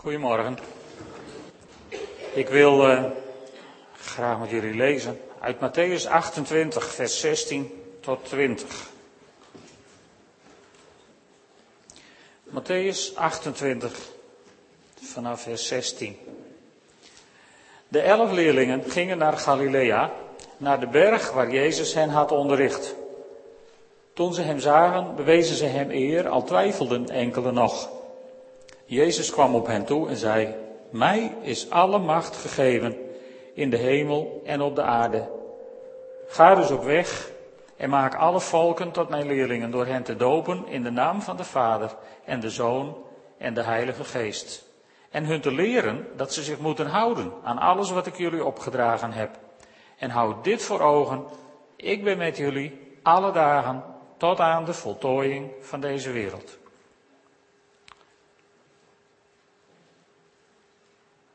Goedemorgen. Ik wil uh, graag met jullie lezen uit Matthäus 28, vers 16 tot 20. Matthäus 28, vanaf vers 16. De elf leerlingen gingen naar Galilea, naar de berg waar Jezus hen had onderricht. Toen ze hem zagen, bewezen ze hem eer, al twijfelden enkele nog. Jezus kwam op hen toe en zei, mij is alle macht gegeven in de hemel en op de aarde. Ga dus op weg en maak alle volken tot mijn leerlingen door hen te dopen in de naam van de Vader en de Zoon en de Heilige Geest. En hun te leren dat ze zich moeten houden aan alles wat ik jullie opgedragen heb. En houd dit voor ogen, ik ben met jullie alle dagen tot aan de voltooiing van deze wereld.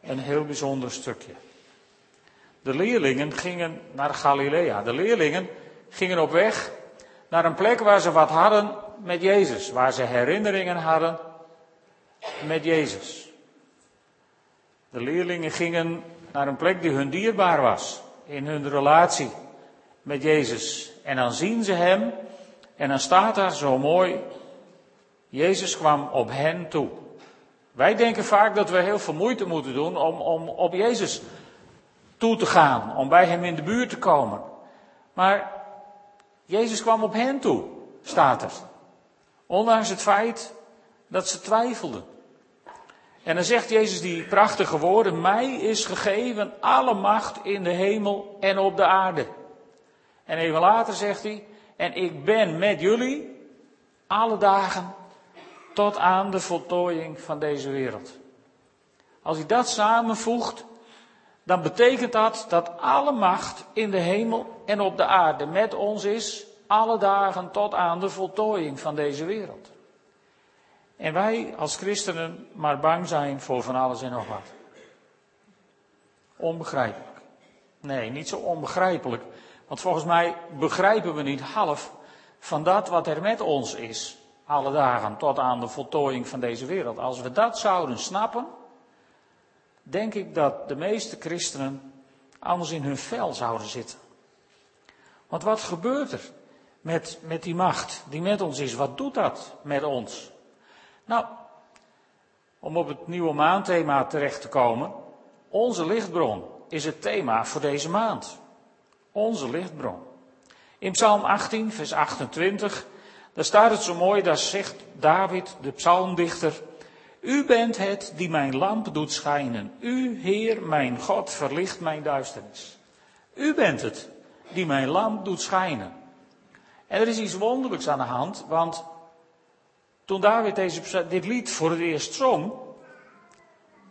Een heel bijzonder stukje. De leerlingen gingen naar Galilea. De leerlingen gingen op weg naar een plek waar ze wat hadden met Jezus. Waar ze herinneringen hadden met Jezus. De leerlingen gingen naar een plek die hun dierbaar was. In hun relatie met Jezus. En dan zien ze hem. En dan staat daar zo mooi. Jezus kwam op hen toe. Wij denken vaak dat we heel veel moeite moeten doen om, om op Jezus toe te gaan, om bij Hem in de buurt te komen. Maar Jezus kwam op hen toe, staat er. Ondanks het feit dat ze twijfelden. En dan zegt Jezus die prachtige woorden, mij is gegeven alle macht in de hemel en op de aarde. En even later zegt hij, en ik ben met jullie alle dagen tot aan de voltooiing van deze wereld. Als hij dat samenvoegt, dan betekent dat dat alle macht in de hemel en op de aarde met ons is, alle dagen tot aan de voltooiing van deze wereld. En wij als christenen maar bang zijn voor van alles en nog wat. Onbegrijpelijk. Nee, niet zo onbegrijpelijk. Want volgens mij begrijpen we niet half van dat wat er met ons is alle dagen tot aan de voltooiing van deze wereld. Als we dat zouden snappen, denk ik dat de meeste christenen anders in hun vel zouden zitten. Want wat gebeurt er met, met die macht die met ons is? Wat doet dat met ons? Nou, om op het nieuwe maandthema terecht te komen, onze lichtbron is het thema voor deze maand. Onze lichtbron. In Psalm 18, vers 28 daar staat het zo mooi, daar zegt David, de psalmdichter, U bent het die mijn lamp doet schijnen. U, Heer, mijn God, verlicht mijn duisternis. U bent het die mijn lamp doet schijnen. En er is iets wonderlijks aan de hand, want toen David deze, dit lied voor het eerst zong,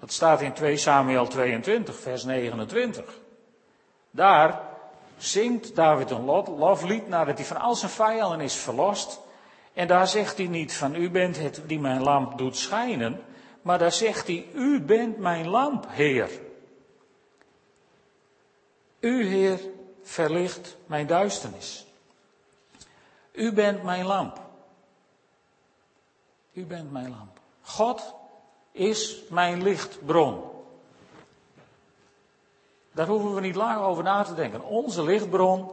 dat staat in 2 Samuel 22, vers 29. Daar zingt David een loflied nadat hij van al zijn vijanden is verlost. En daar zegt hij niet van u bent het die mijn lamp doet schijnen, maar daar zegt hij u bent mijn lamp, Heer. U, Heer, verlicht mijn duisternis. U bent mijn lamp. U bent mijn lamp. God is mijn lichtbron. Daar hoeven we niet lang over na te denken. Onze lichtbron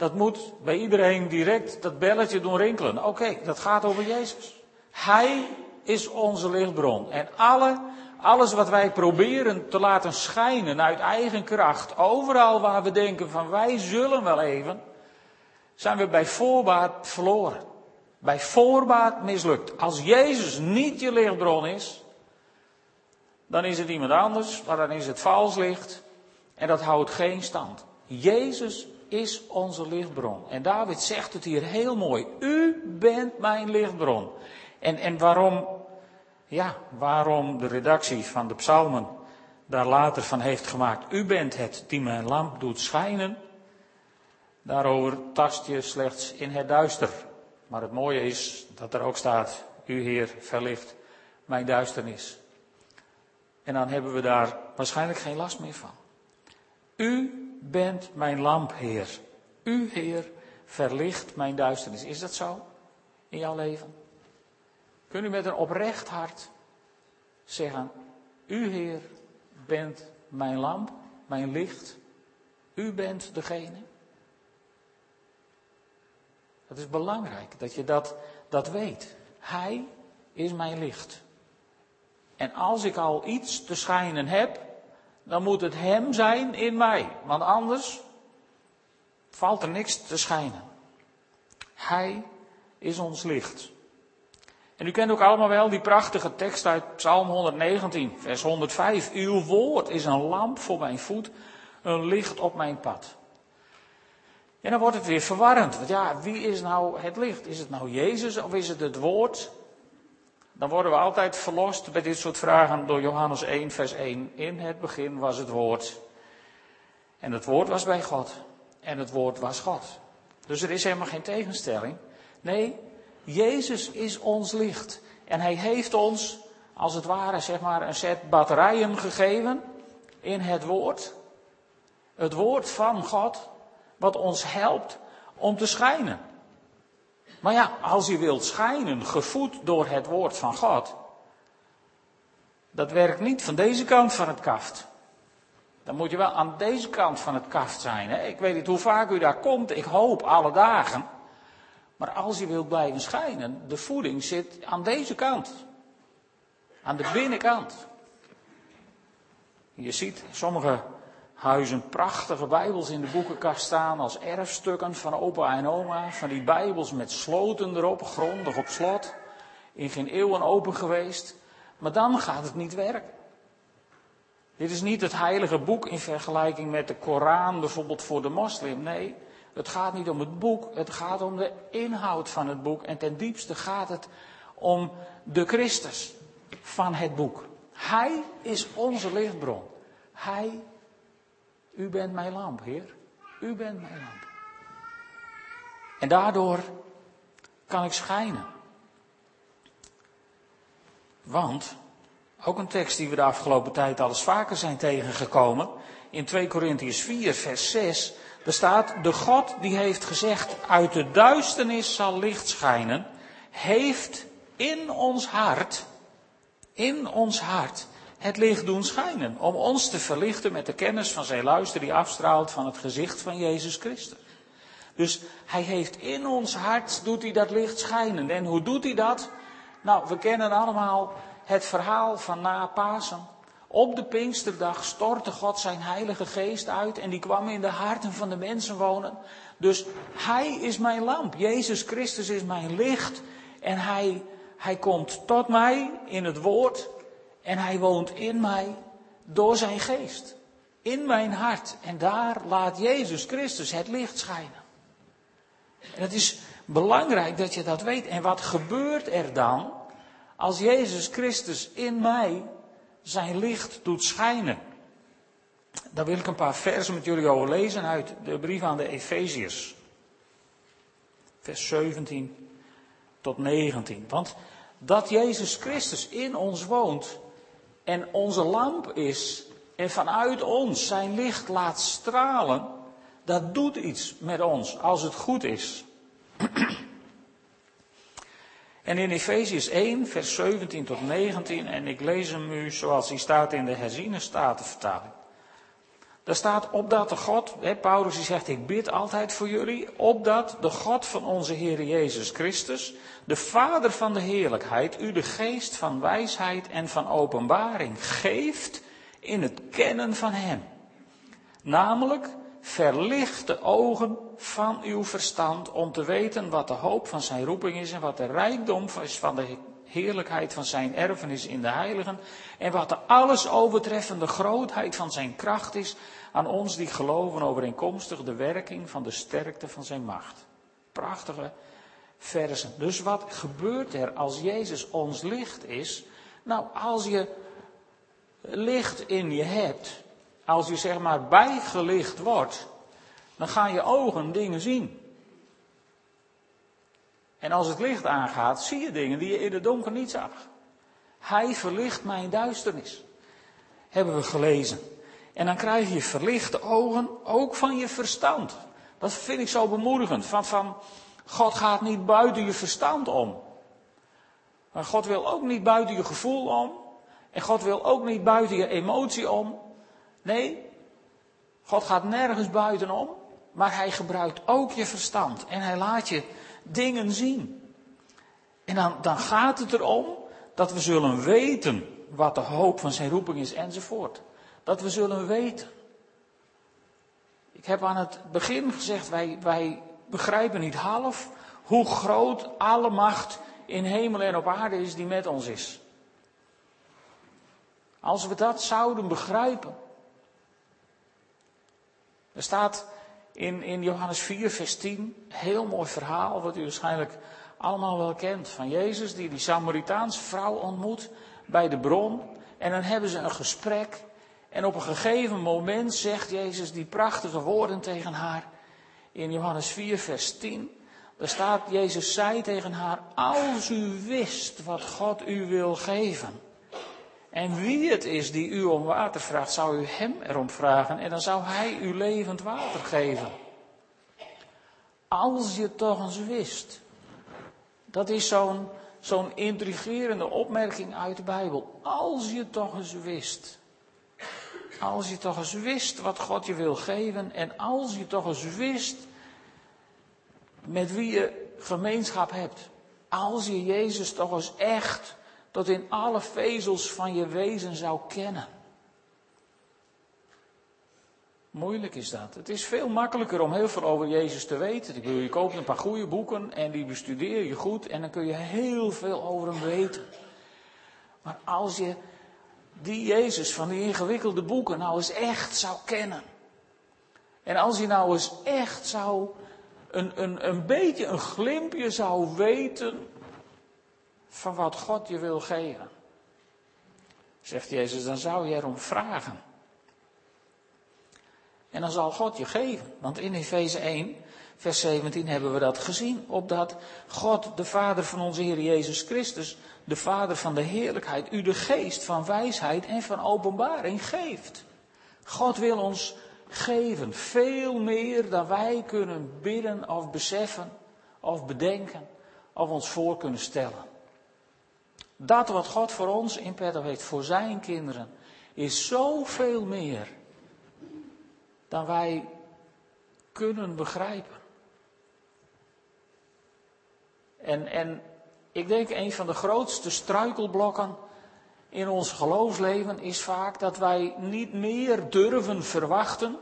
dat moet bij iedereen direct dat belletje doen rinkelen. Oké, dat gaat over Jezus. Hij is onze lichtbron. En alle, alles wat wij proberen te laten schijnen uit eigen kracht, overal waar we denken van wij zullen wel even, zijn we bij voorbaat verloren. Bij voorbaat mislukt. Als Jezus niet je lichtbron is, dan is het iemand anders, maar dan is het vals licht en dat houdt geen stand. Jezus is onze lichtbron. En David zegt het hier heel mooi. U bent mijn lichtbron. En, en waarom, ja, waarom de redactie van de psalmen daar later van heeft gemaakt. U bent het die mijn lamp doet schijnen. Daarover tast je slechts in het duister. Maar het mooie is dat er ook staat, u Heer verlicht mijn duisternis. En dan hebben we daar waarschijnlijk geen last meer van. U bent mijn lamp, Heer. U, Heer, verlicht mijn duisternis. Is dat zo in jouw leven? Kun u met een oprecht hart zeggen, U, Heer, bent mijn lamp, mijn licht. U bent degene. Het is belangrijk dat je dat, dat weet. Hij is mijn licht. En als ik al iets te schijnen heb, dan moet het Hem zijn in mij. Want anders valt er niks te schijnen. Hij is ons licht. En u kent ook allemaal wel die prachtige tekst uit Psalm 119, vers 105. Uw woord is een lamp voor mijn voet, een licht op mijn pad. En dan wordt het weer verwarrend. Want ja, wie is nou het licht? Is het nou Jezus of is het het woord? Dan worden we altijd verlost bij dit soort vragen door Johannes 1, vers 1. In het begin was het woord. En het woord was bij God. En het woord was God. Dus er is helemaal geen tegenstelling. Nee, Jezus is ons licht. En hij heeft ons, als het ware, zeg maar, een set batterijen gegeven in het woord. Het woord van God, wat ons helpt om te schijnen. Maar ja, als je wilt schijnen, gevoed door het woord van God, dat werkt niet van deze kant van het kaft. Dan moet je wel aan deze kant van het kaft zijn. Hè? Ik weet niet hoe vaak u daar komt, ik hoop alle dagen. Maar als je wilt blijven schijnen, de voeding zit aan deze kant. Aan de binnenkant. Je ziet sommige huizen prachtige Bijbels in de boekenkast staan als erfstukken van opa en oma. Van die Bijbels met sloten erop, grondig op slot. In geen eeuwen open geweest. Maar dan gaat het niet werken. Dit is niet het heilige boek in vergelijking met de Koran bijvoorbeeld voor de moslim. Nee, het gaat niet om het boek, het gaat om de inhoud van het boek. En ten diepste gaat het om de Christus van het boek. Hij is onze lichtbron. Hij, u bent mijn lamp, Heer. U bent mijn lamp. En daardoor kan ik schijnen. Want, ook een tekst die we de afgelopen tijd al eens vaker zijn tegengekomen. In 2 Korintiërs 4, vers 6 er staat, de God die heeft gezegd, uit de duisternis zal licht schijnen, heeft in ons hart, in ons hart, het licht doen schijnen. Om ons te verlichten met de kennis van zijn luister die afstraalt van het gezicht van Jezus Christus. Dus hij heeft in ons hart, doet hij dat licht schijnen. En hoe doet hij dat? Nou, we kennen allemaal het verhaal van na Pasen. Op de Pinksterdag stortte God zijn Heilige Geest uit en die kwam in de harten van de mensen wonen. Dus Hij is mijn lamp. Jezus Christus is mijn licht. En Hij, hij komt tot mij in het woord. En Hij woont in mij door zijn geest. In mijn hart. En daar laat Jezus Christus het licht schijnen. En het is belangrijk dat je dat weet. En wat gebeurt er dan als Jezus Christus in mij zijn licht doet schijnen. Daar wil ik een paar versen met jullie over lezen uit de brief aan de Efeziërs. Vers 17 tot 19. Want dat Jezus Christus in ons woont en onze lamp is en vanuit ons zijn licht laat stralen, dat doet iets met ons als het goed is. En in Efesius 1, vers 17 tot 19, en ik lees hem u zoals hij staat in de herziene statenvertaling. Daar staat, opdat de God, Paulus die zegt, ik bid altijd voor jullie, opdat de God van onze Heer Jezus Christus, de Vader van de heerlijkheid, u de geest van wijsheid en van openbaring geeft in het kennen van Hem. Namelijk verlicht de ogen van uw verstand om te weten wat de hoop van zijn roeping is en wat de rijkdom is van de heerlijkheid van zijn erfenis in de heiligen en wat de alles overtreffende grootheid van zijn kracht is aan ons die geloven overeenkomstig de werking van de sterkte van zijn macht. Prachtige versen. Dus wat gebeurt er als Jezus ons licht is? Nou, als je licht in je hebt, als je zeg maar bijgelicht wordt, dan gaan je ogen dingen zien. En als het licht aangaat, zie je dingen die je in het donker niet zag. Hij verlicht mijn duisternis. Hebben we gelezen. En dan krijg je verlichte ogen ook van je verstand. Dat vind ik zo bemoedigend. Van, van God gaat niet buiten je verstand om. Maar God wil ook niet buiten je gevoel om. En God wil ook niet buiten je emotie om. Nee, God gaat nergens buitenom, maar hij gebruikt ook je verstand. En hij laat je dingen zien. En dan, dan gaat het erom dat we zullen weten wat de hoop van zijn roeping is enzovoort. Dat we zullen weten. Ik heb aan het begin gezegd, wij, wij begrijpen niet half hoe groot alle macht in hemel en op aarde is die met ons is. Als we dat zouden begrijpen. Er staat in, in Johannes 4, vers 10, heel mooi verhaal, wat u waarschijnlijk allemaal wel kent. Van Jezus die die Samaritaanse vrouw ontmoet bij de bron. En dan hebben ze een gesprek. En op een gegeven moment zegt Jezus die prachtige woorden tegen haar. In Johannes 4, vers 10. Daar staat, Jezus zei tegen haar, als u wist wat God u wil geven. En wie het is die u om water vraagt, zou u hem erom vragen en dan zou hij u levend water geven. Als je toch eens wist. Dat is zo'n zo'n intrigerende opmerking uit de Bijbel. Als je toch eens wist. Als je toch eens wist wat God je wil geven en als je toch eens wist met wie je gemeenschap hebt. Als je Jezus toch eens echt tot in alle vezels van je wezen zou kennen. Moeilijk is dat. Het is veel makkelijker om heel veel over Jezus te weten. Ik bedoel, je koopt een paar goede boeken en die bestudeer je goed en dan kun je heel veel over hem weten. Maar als je die Jezus van die ingewikkelde boeken nou eens echt zou kennen. En als je nou eens echt zou een, een, een beetje een glimpje zou weten van wat God je wil geven. Zegt Jezus, dan zou je erom vragen. En dan zal God je geven. Want in Efeze 1, vers 17 hebben we dat gezien. Opdat God, de Vader van onze Heer Jezus Christus, de Vader van de heerlijkheid, u de geest van wijsheid en van openbaring geeft. God wil ons geven veel meer dan wij kunnen bidden of beseffen of bedenken of ons voor kunnen stellen. Dat wat God voor ons in petto heeft, voor zijn kinderen, is zoveel meer dan wij kunnen begrijpen. En, en ik denk een van de grootste struikelblokken in ons geloofsleven is vaak dat wij niet meer durven verwachten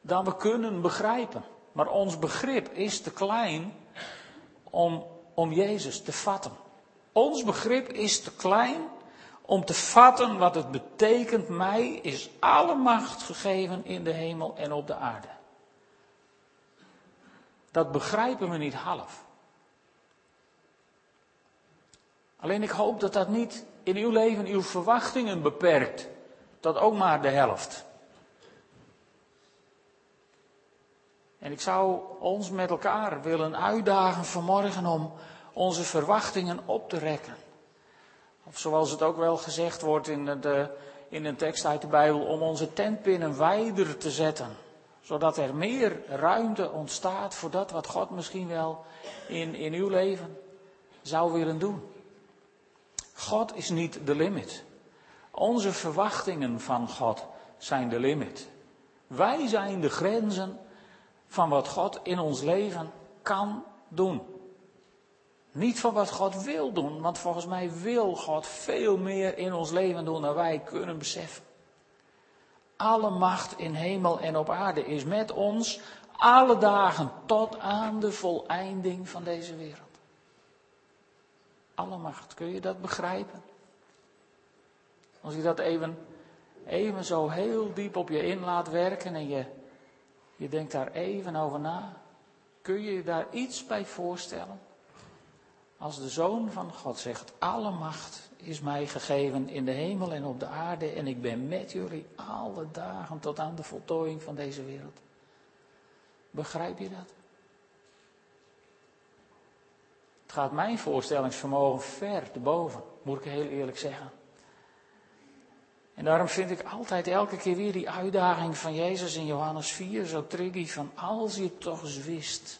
dan we kunnen begrijpen. Maar ons begrip is te klein om, om Jezus te vatten. Ons begrip is te klein om te vatten wat het betekent. Mij is alle macht gegeven in de hemel en op de aarde. Dat begrijpen we niet half. Alleen ik hoop dat dat niet in uw leven uw verwachtingen beperkt. Tot ook maar de helft. En ik zou ons met elkaar willen uitdagen vanmorgen om onze verwachtingen op te rekken. Of zoals het ook wel gezegd wordt in, de, in een tekst uit de Bijbel, om onze tentpinnen wijder te zetten. Zodat er meer ruimte ontstaat voor dat wat God misschien wel in, in uw leven zou willen doen. God is niet de limit. Onze verwachtingen van God zijn de limit. Wij zijn de grenzen van wat God in ons leven kan doen. Niet van wat God wil doen, want volgens mij wil God veel meer in ons leven doen dan wij kunnen beseffen. Alle macht in hemel en op aarde is met ons alle dagen tot aan de voleinding van deze wereld. Alle macht, kun je dat begrijpen? Als je dat even, even zo heel diep op je in laat werken en je, je denkt daar even over na, kun je je daar iets bij voorstellen? Als de Zoon van God zegt, alle macht is mij gegeven in de hemel en op de aarde en ik ben met jullie alle dagen tot aan de voltooiing van deze wereld. Begrijp je dat? Het gaat mijn voorstellingsvermogen ver te boven, moet ik heel eerlijk zeggen. En daarom vind ik altijd elke keer weer die uitdaging van Jezus in Johannes 4 zo tricky van als je toch eens wist,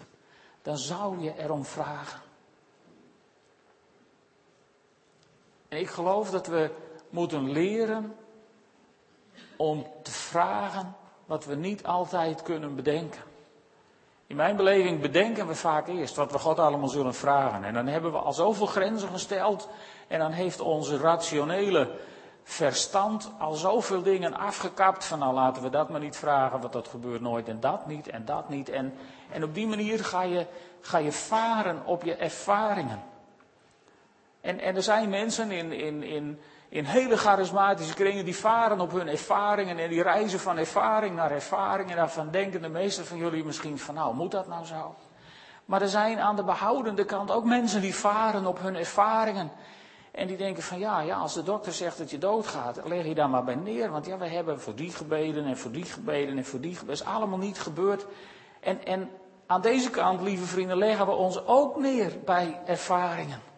dan zou je erom vragen. Ik geloof dat we moeten leren om te vragen wat we niet altijd kunnen bedenken. In mijn beleving bedenken we vaak eerst wat we God allemaal zullen vragen. En dan hebben we al zoveel grenzen gesteld. En dan heeft onze rationele verstand al zoveel dingen afgekapt. Van nou laten we dat maar niet vragen, want dat gebeurt nooit. En dat niet en dat niet. En, en op die manier ga je, ga je varen op je ervaringen. En, en er zijn mensen in, in, in, in hele charismatische kringen die varen op hun ervaringen en die reizen van ervaring naar ervaring. En daarvan denken de meesten van jullie misschien van nou, moet dat nou zo? Maar er zijn aan de behoudende kant ook mensen die varen op hun ervaringen. En die denken van ja, ja, als de dokter zegt dat je doodgaat, leg je daar maar bij neer. Want ja, we hebben voor die gebeden en voor die gebeden en voor die gebeden. Dat is allemaal niet gebeurd. En, en aan deze kant, lieve vrienden, leggen we ons ook neer bij ervaringen.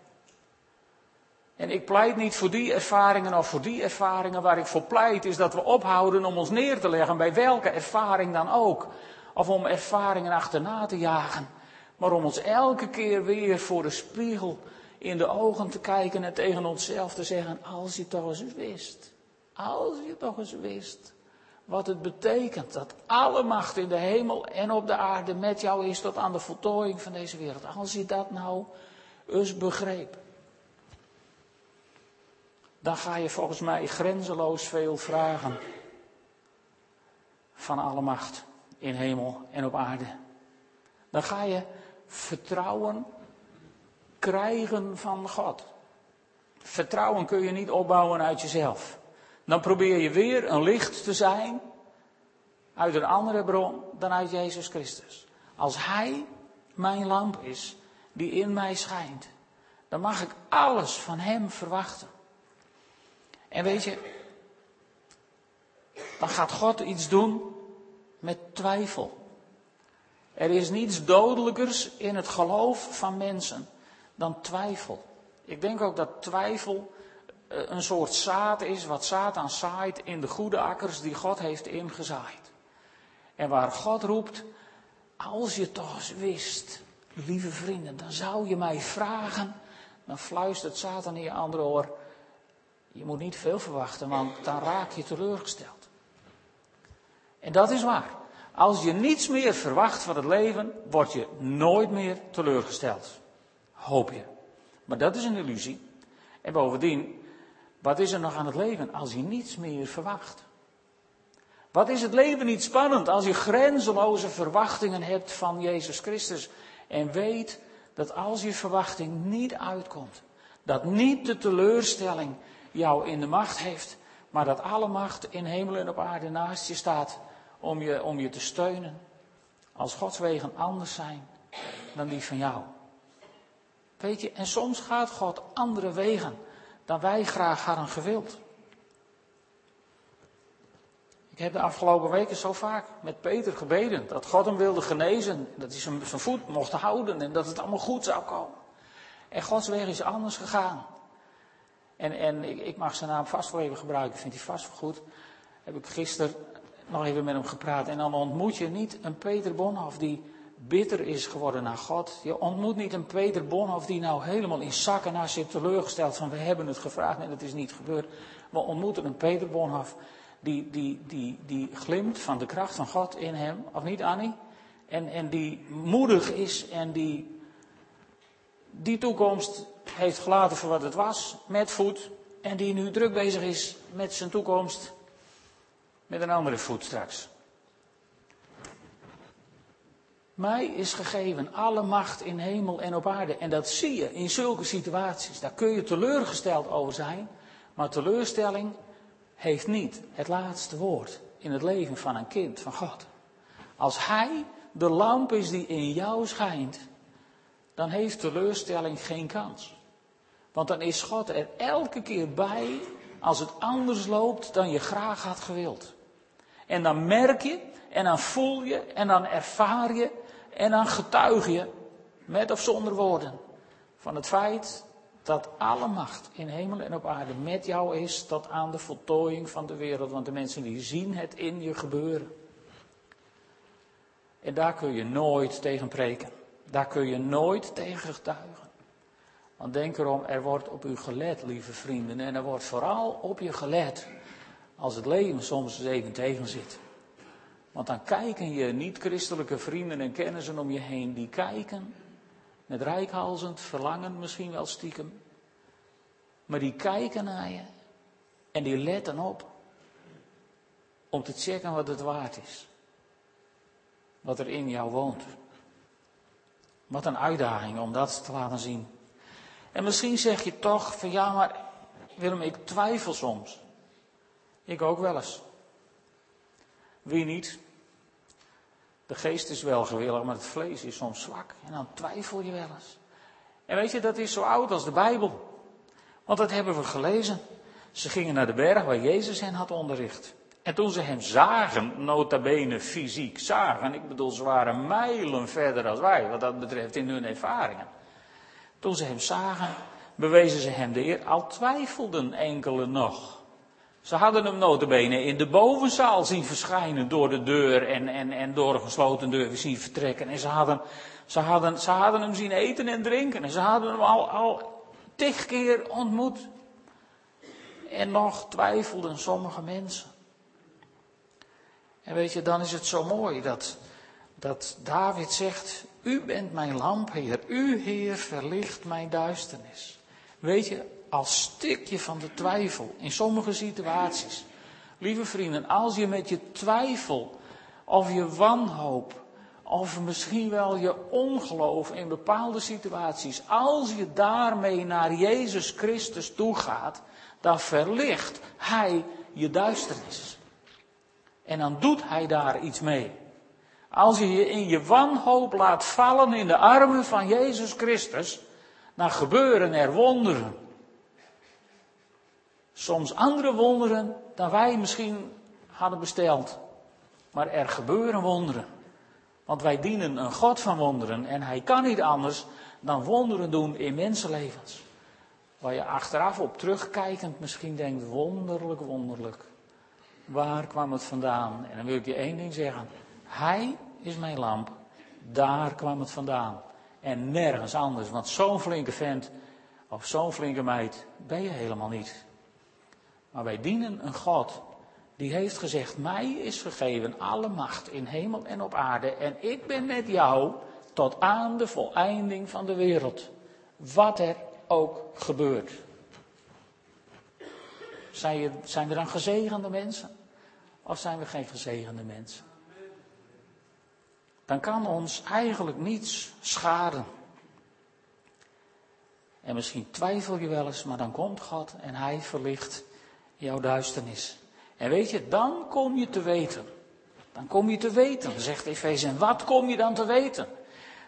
En ik pleit niet voor die ervaringen of voor die ervaringen. Waar ik voor pleit is dat we ophouden om ons neer te leggen bij welke ervaring dan ook. Of om ervaringen achterna te jagen. Maar om ons elke keer weer voor de spiegel in de ogen te kijken en tegen onszelf te zeggen: Als je toch eens wist. Als je toch eens wist. Wat het betekent dat alle macht in de hemel en op de aarde met jou is tot aan de voltooiing van deze wereld. Als je dat nou eens begreep dan ga je volgens mij grenzeloos veel vragen van alle macht in hemel en op aarde. Dan ga je vertrouwen krijgen van God. Vertrouwen kun je niet opbouwen uit jezelf. Dan probeer je weer een licht te zijn uit een andere bron dan uit Jezus Christus. Als Hij mijn lamp is die in mij schijnt, dan mag ik alles van Hem verwachten. En weet je, dan gaat God iets doen met twijfel. Er is niets dodelijkers in het geloof van mensen dan twijfel. Ik denk ook dat twijfel eh, een soort zaad is wat Satan zaait in de goede akkers die God heeft ingezaaid. En waar God roept, als je toch wist, lieve vrienden, dan zou je mij vragen, dan fluistert Satan in je andere oor, je moet niet veel verwachten, want dan raak je teleurgesteld. En dat is waar. Als je niets meer verwacht van het leven, word je nooit meer teleurgesteld. Hoop je. Maar dat is een illusie. En bovendien, wat is er nog aan het leven als je niets meer verwacht? Wat is het leven niet spannend als je grenzeloze verwachtingen hebt van Jezus Christus en weet dat als je verwachting niet uitkomt, dat niet de teleurstelling jou in de macht heeft, maar dat alle macht in hemel en op aarde naast je staat om je, om je te steunen. Als Gods wegen anders zijn dan die van jou. Weet je, en soms gaat God andere wegen dan wij graag hadden gewild. Ik heb de afgelopen weken zo vaak met Peter gebeden dat God hem wilde genezen, dat hij zijn voet mocht houden en dat het allemaal goed zou komen. En Gods weg is anders gegaan. En, en ik, ik, mag zijn naam vast wel even gebruiken, vindt hij vast goed. Heb ik gisteren nog even met hem gepraat. En dan ontmoet je niet een Peter Bonhoff die bitter is geworden naar God. Je ontmoet niet een Peter Bonhoff die nou helemaal in zakken naar zit teleurgesteld van we hebben het gevraagd en het is niet gebeurd. We ontmoeten een Peter Bonhoff die, die, die, die glimt van de kracht van God in hem, of niet Annie? En, en die moedig is en die die toekomst heeft gelaten voor wat het was, met voet, en die nu druk bezig is met zijn toekomst met een andere voet straks. Mij is gegeven alle macht in hemel en op aarde. En dat zie je in zulke situaties. Daar kun je teleurgesteld over zijn. Maar teleurstelling heeft niet het laatste woord in het leven van een kind van God. Als Hij de lamp is die in jou schijnt, dan heeft teleurstelling geen kans. Want dan is God er elke keer bij als het anders loopt dan je graag had gewild. En dan merk je, en dan voel je, en dan ervaar je, en dan getuig je, met of zonder woorden, van het feit dat alle macht in hemel en op aarde met jou is tot aan de voltooiing van de wereld. Want de mensen die zien het in je gebeuren. En daar kun je nooit tegen preken. Daar kun je nooit tegen getuigen. Want denk erom, er wordt op u gelet, lieve vrienden. En er wordt vooral op je gelet als het leven soms eens even tegen zit. Want dan kijken je niet-christelijke vrienden en kennissen om je heen, die kijken met rijkhalzend verlangen misschien wel stiekem. Maar die kijken naar je en die letten op om te checken wat het waard is. Wat er in jou woont. Wat een uitdaging om dat te laten zien. En misschien zeg je toch van ja, maar Willem, ik twijfel soms. Ik ook wel eens. Wie niet? De geest is wel gewillig, maar het vlees is soms zwak. En dan twijfel je wel eens. En weet je, dat is zo oud als de Bijbel. Want dat hebben we gelezen. Ze gingen naar de berg waar Jezus hen had onderricht. En toen ze hem zagen, nota bene fysiek zagen, ik bedoel, ze waren mijlen verder dan wij, wat dat betreft in hun ervaringen. Toen ze hem zagen, bewezen ze hem de eer, al twijfelden enkele nog. Ze hadden hem notabene in de bovenzaal zien verschijnen door de deur en, en, en door een gesloten deur zien vertrekken. En ze hadden, ze, hadden, ze hadden hem zien eten en drinken. En ze hadden hem al, al tig keer ontmoet. En nog twijfelden sommige mensen. En weet je, dan is het zo mooi dat, dat David zegt, u bent mijn lamp, Heer. U, Heer, verlicht mijn duisternis. Weet je, als stukje van de twijfel in sommige situaties. Lieve vrienden, als je met je twijfel of je wanhoop of misschien wel je ongeloof in bepaalde situaties, als je daarmee naar Jezus Christus toe gaat, dan verlicht Hij je duisternis. En dan doet Hij daar iets mee. Als je je in je wanhoop laat vallen in de armen van Jezus Christus, dan gebeuren er wonderen. Soms andere wonderen dan wij misschien hadden besteld. Maar er gebeuren wonderen. Want wij dienen een God van wonderen en hij kan niet anders dan wonderen doen in mensenlevens. Waar je achteraf op terugkijkend misschien denkt, wonderlijk, wonderlijk. Waar kwam het vandaan? En dan wil ik je één ding zeggen. Hij is mijn lamp. Daar kwam het vandaan. En nergens anders. Want zo'n flinke vent of zo'n flinke meid ben je helemaal niet. Maar wij dienen een God die heeft gezegd, mij is gegeven alle macht in hemel en op aarde en ik ben met jou tot aan de voleinding van de wereld. Wat er ook gebeurt. Zijn, er dan gezegende mensen? Of zijn we geen gezegende mensen? Dan kan ons eigenlijk niets schaden. En misschien twijfel je wel eens, maar dan komt God en Hij verlicht jouw duisternis. En weet je, dan kom je te weten. Dan kom je te weten, zegt Efeze. En wat kom je dan te weten?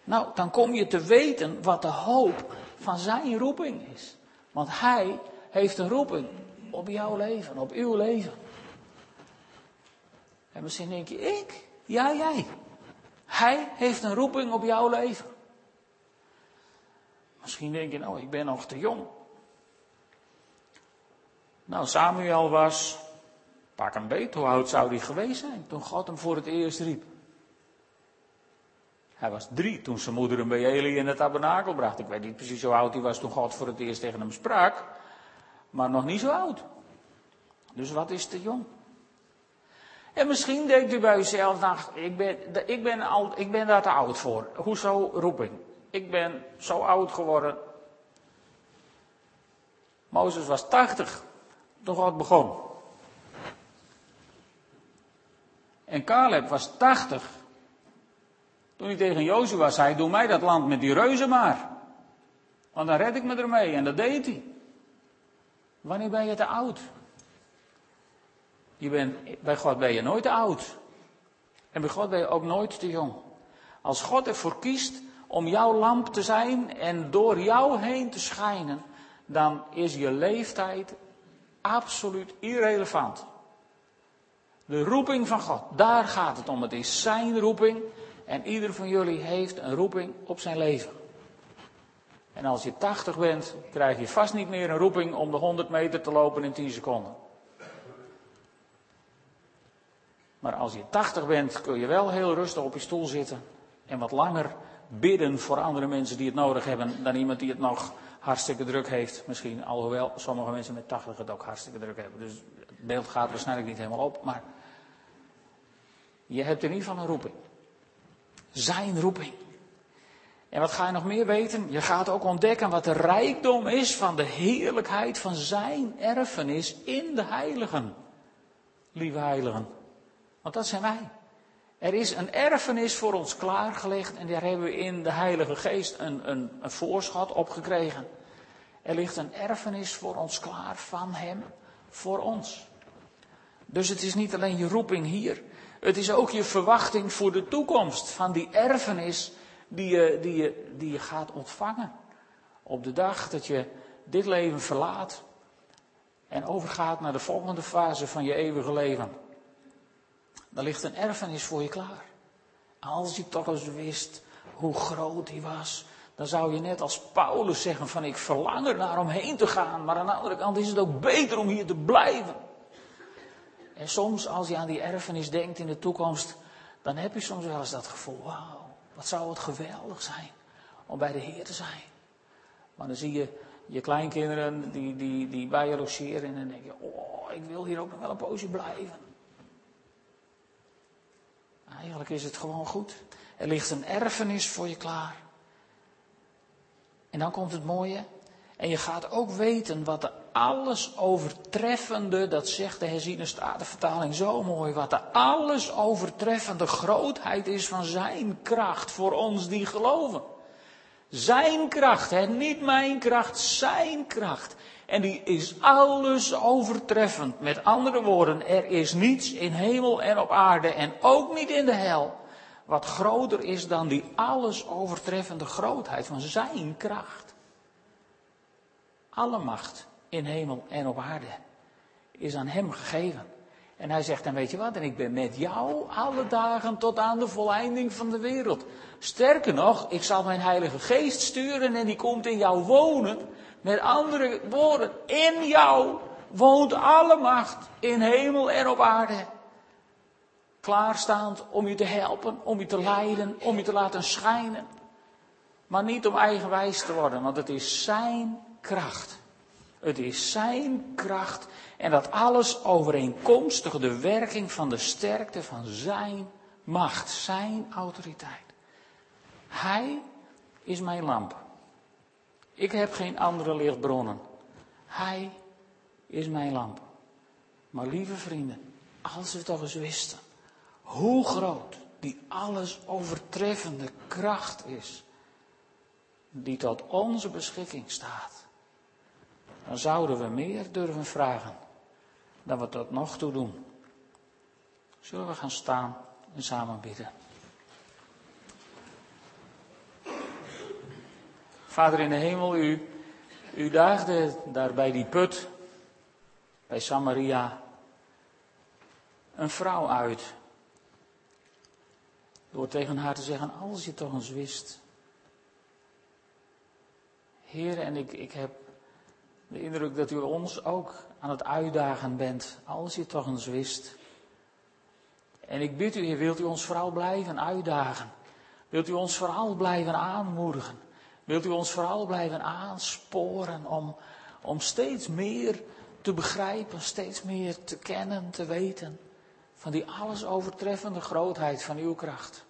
Nou, dan kom je te weten wat de hoop van zijn roeping is. Want hij heeft een roeping op jouw leven, op uw leven. En misschien denk je, ik? Ja, jij. Hij heeft een roeping op jouw leven. Misschien denk je, nou, ik ben nog te jong. Nou, Samuel was, pak een beet, hoe oud zou hij geweest zijn toen God hem voor het eerst riep? Hij was drie toen zijn moeder hem bij Eli in het tabernakel bracht. Ik weet niet precies hoe oud hij was toen God voor het eerst tegen hem sprak, maar nog niet zo oud. Dus wat is te jong? En misschien denkt u bij uzelf, nou, ik ben, ik ben, al, ik ben daar te oud voor. Hoezo roeping? Ik ben zo oud geworden. Mozes was 80 toen God begon. En Caleb was 80. Toen hij tegen Jozua zei, doe mij dat land met die reuzen maar. Want dan red ik me ermee. En dat deed hij. Wanneer ben je te oud? Je bent, bij God ben je nooit te oud. En bij God ben je ook nooit te jong. Als God ervoor kiest om jouw lamp te zijn en door jou heen te schijnen, dan is je leeftijd absoluut irrelevant. De roeping van God, daar gaat het om. Het is zijn roeping en ieder van jullie heeft een roeping op zijn leven. En als je 80 bent, krijg je vast niet meer een roeping om de 100 meter te lopen in 10 seconden. Maar als je 80 bent, kun je wel heel rustig op je stoel zitten en wat langer bidden voor andere mensen die het nodig hebben dan iemand die het nog hartstikke druk heeft. Misschien, alhoewel sommige mensen met 80 het ook hartstikke druk hebben. Dus het beeld gaat waarschijnlijk niet helemaal op. Maar je hebt in ieder geval een roeping. Zijn roeping. En wat ga je nog meer weten? Je gaat ook ontdekken wat de rijkdom is van de heerlijkheid van zijn erfenis in de heiligen. Lieve heiligen. Want dat zijn wij. Er is een erfenis voor ons klaargelegd en daar hebben we in de Heilige Geest een, een, een voorschot op gekregen. Er ligt een erfenis voor ons klaar van Hem, voor ons. Dus het is niet alleen je roeping hier, het is ook je verwachting voor de toekomst van die erfenis die je, die je, die je gaat ontvangen. Op de dag dat je dit leven verlaat en overgaat naar de volgende fase van je eeuwige leven. Dan ligt een erfenis voor je klaar. Als je toch eens wist hoe groot die was, dan zou je net als Paulus zeggen van ik verlang er naar om heen te gaan, maar aan de andere kant is het ook beter om hier te blijven. En soms als je aan die erfenis denkt in de toekomst, dan heb je soms wel eens dat gevoel, wauw, wat zou het geweldig zijn om bij de Heer te zijn. Maar dan zie je je kleinkinderen die, die, die bij je logeren en dan denk je, oh, ik wil hier ook nog wel een poosje blijven. Eigenlijk is het gewoon goed. Er ligt een erfenis voor je klaar. En dan komt het mooie. En je gaat ook weten wat de alles overtreffende, dat zegt de herziene statenvertaling zo mooi, wat de alles overtreffende grootheid is van zijn kracht voor ons die geloven. Zijn kracht, hè? niet mijn kracht, zijn kracht. En die is alles overtreffend. Met andere woorden, er is niets in hemel en op aarde en ook niet in de hel. Wat groter is dan die alles overtreffende grootheid van zijn kracht. Alle macht in hemel en op aarde is aan hem gegeven. En hij zegt, dan weet je wat, en ik ben met jou alle dagen tot aan de volleinding van de wereld. Sterker nog, ik zal mijn Heilige Geest sturen en die komt in jou wonen. Met andere woorden, in jou woont alle macht in hemel en op aarde. Klaarstaand om je te helpen, om je te leiden, om je te laten schijnen. Maar niet om eigenwijs te worden, want het is zijn kracht. Het is zijn kracht en dat alles overeenkomstig de werking van de sterkte van zijn macht, zijn autoriteit. Hij is mijn lamp. Ik heb geen andere lichtbronnen. Hij is mijn lamp. Maar lieve vrienden, als we toch eens wisten hoe groot die alles overtreffende kracht is, die tot onze beschikking staat, dan zouden we meer durven vragen dan we tot nog toe doen. Zullen we gaan staan en samen bidden? Vader in de hemel, u, u daagde daar bij die put, bij Samaria, een vrouw uit. Door tegen haar te zeggen, als je toch eens wist. Heer, en ik, ik heb de indruk dat u ons ook aan het uitdagen bent, als je toch eens wist. En ik bid u, Heer, wilt u ons vooral blijven uitdagen? Wilt u ons vooral blijven aanmoedigen? Wilt u ons vooral blijven aansporen om, om steeds meer te begrijpen, steeds meer te kennen, te weten van die alles overtreffende grootheid van uw kracht?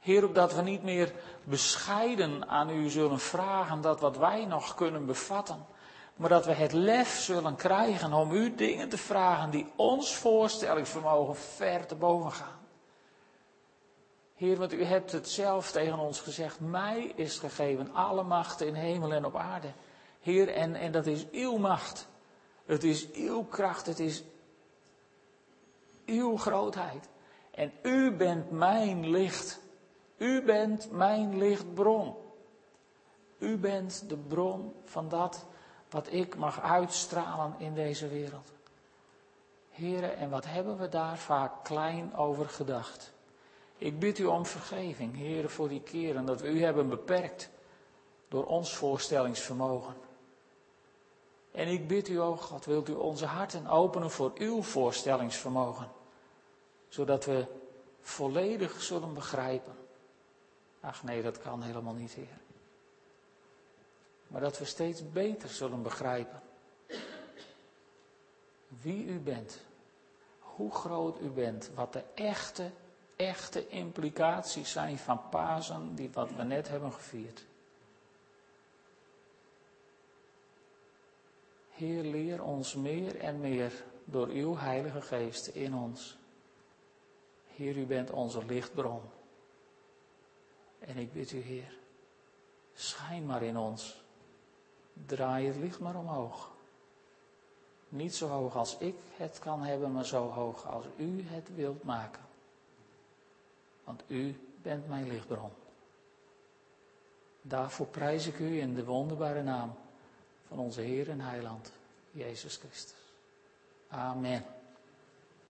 Heer, opdat we niet meer bescheiden aan u zullen vragen dat wat wij nog kunnen bevatten, maar dat we het lef zullen krijgen om u dingen te vragen die ons voorstellingsvermogen ver te boven gaan. Heer, want u hebt het zelf tegen ons gezegd. Mij is gegeven alle macht in hemel en op aarde. Heer, en, en dat is uw macht. Het is uw kracht. Het is uw grootheid. En u bent mijn licht. U bent mijn lichtbron. U bent de bron van dat wat ik mag uitstralen in deze wereld. Heren, en wat hebben we daar vaak klein over gedacht? Ik bid u om vergeving, heren, voor die keren dat we u hebben beperkt door ons voorstellingsvermogen. En ik bid u, o God, wilt u onze harten openen voor uw voorstellingsvermogen, zodat we volledig zullen begrijpen. Ach nee, dat kan helemaal niet, Heer. maar dat we steeds beter zullen begrijpen wie u bent, hoe groot u bent, wat de echte, echte implicaties zijn van Pasen, die wat we net hebben gevierd. Heer, leer ons meer en meer door uw Heilige Geest in ons. Heer, u bent onze lichtbron. En ik bid u, Heer, schijn maar in ons. Draai het licht maar omhoog. Niet zo hoog als ik het kan hebben, maar zo hoog als u het wilt maken. Want u bent mijn lichtbron. Daarvoor prijs ik u in de wonderbare naam van onze Heer en Heiland, Jezus Christus. Amen.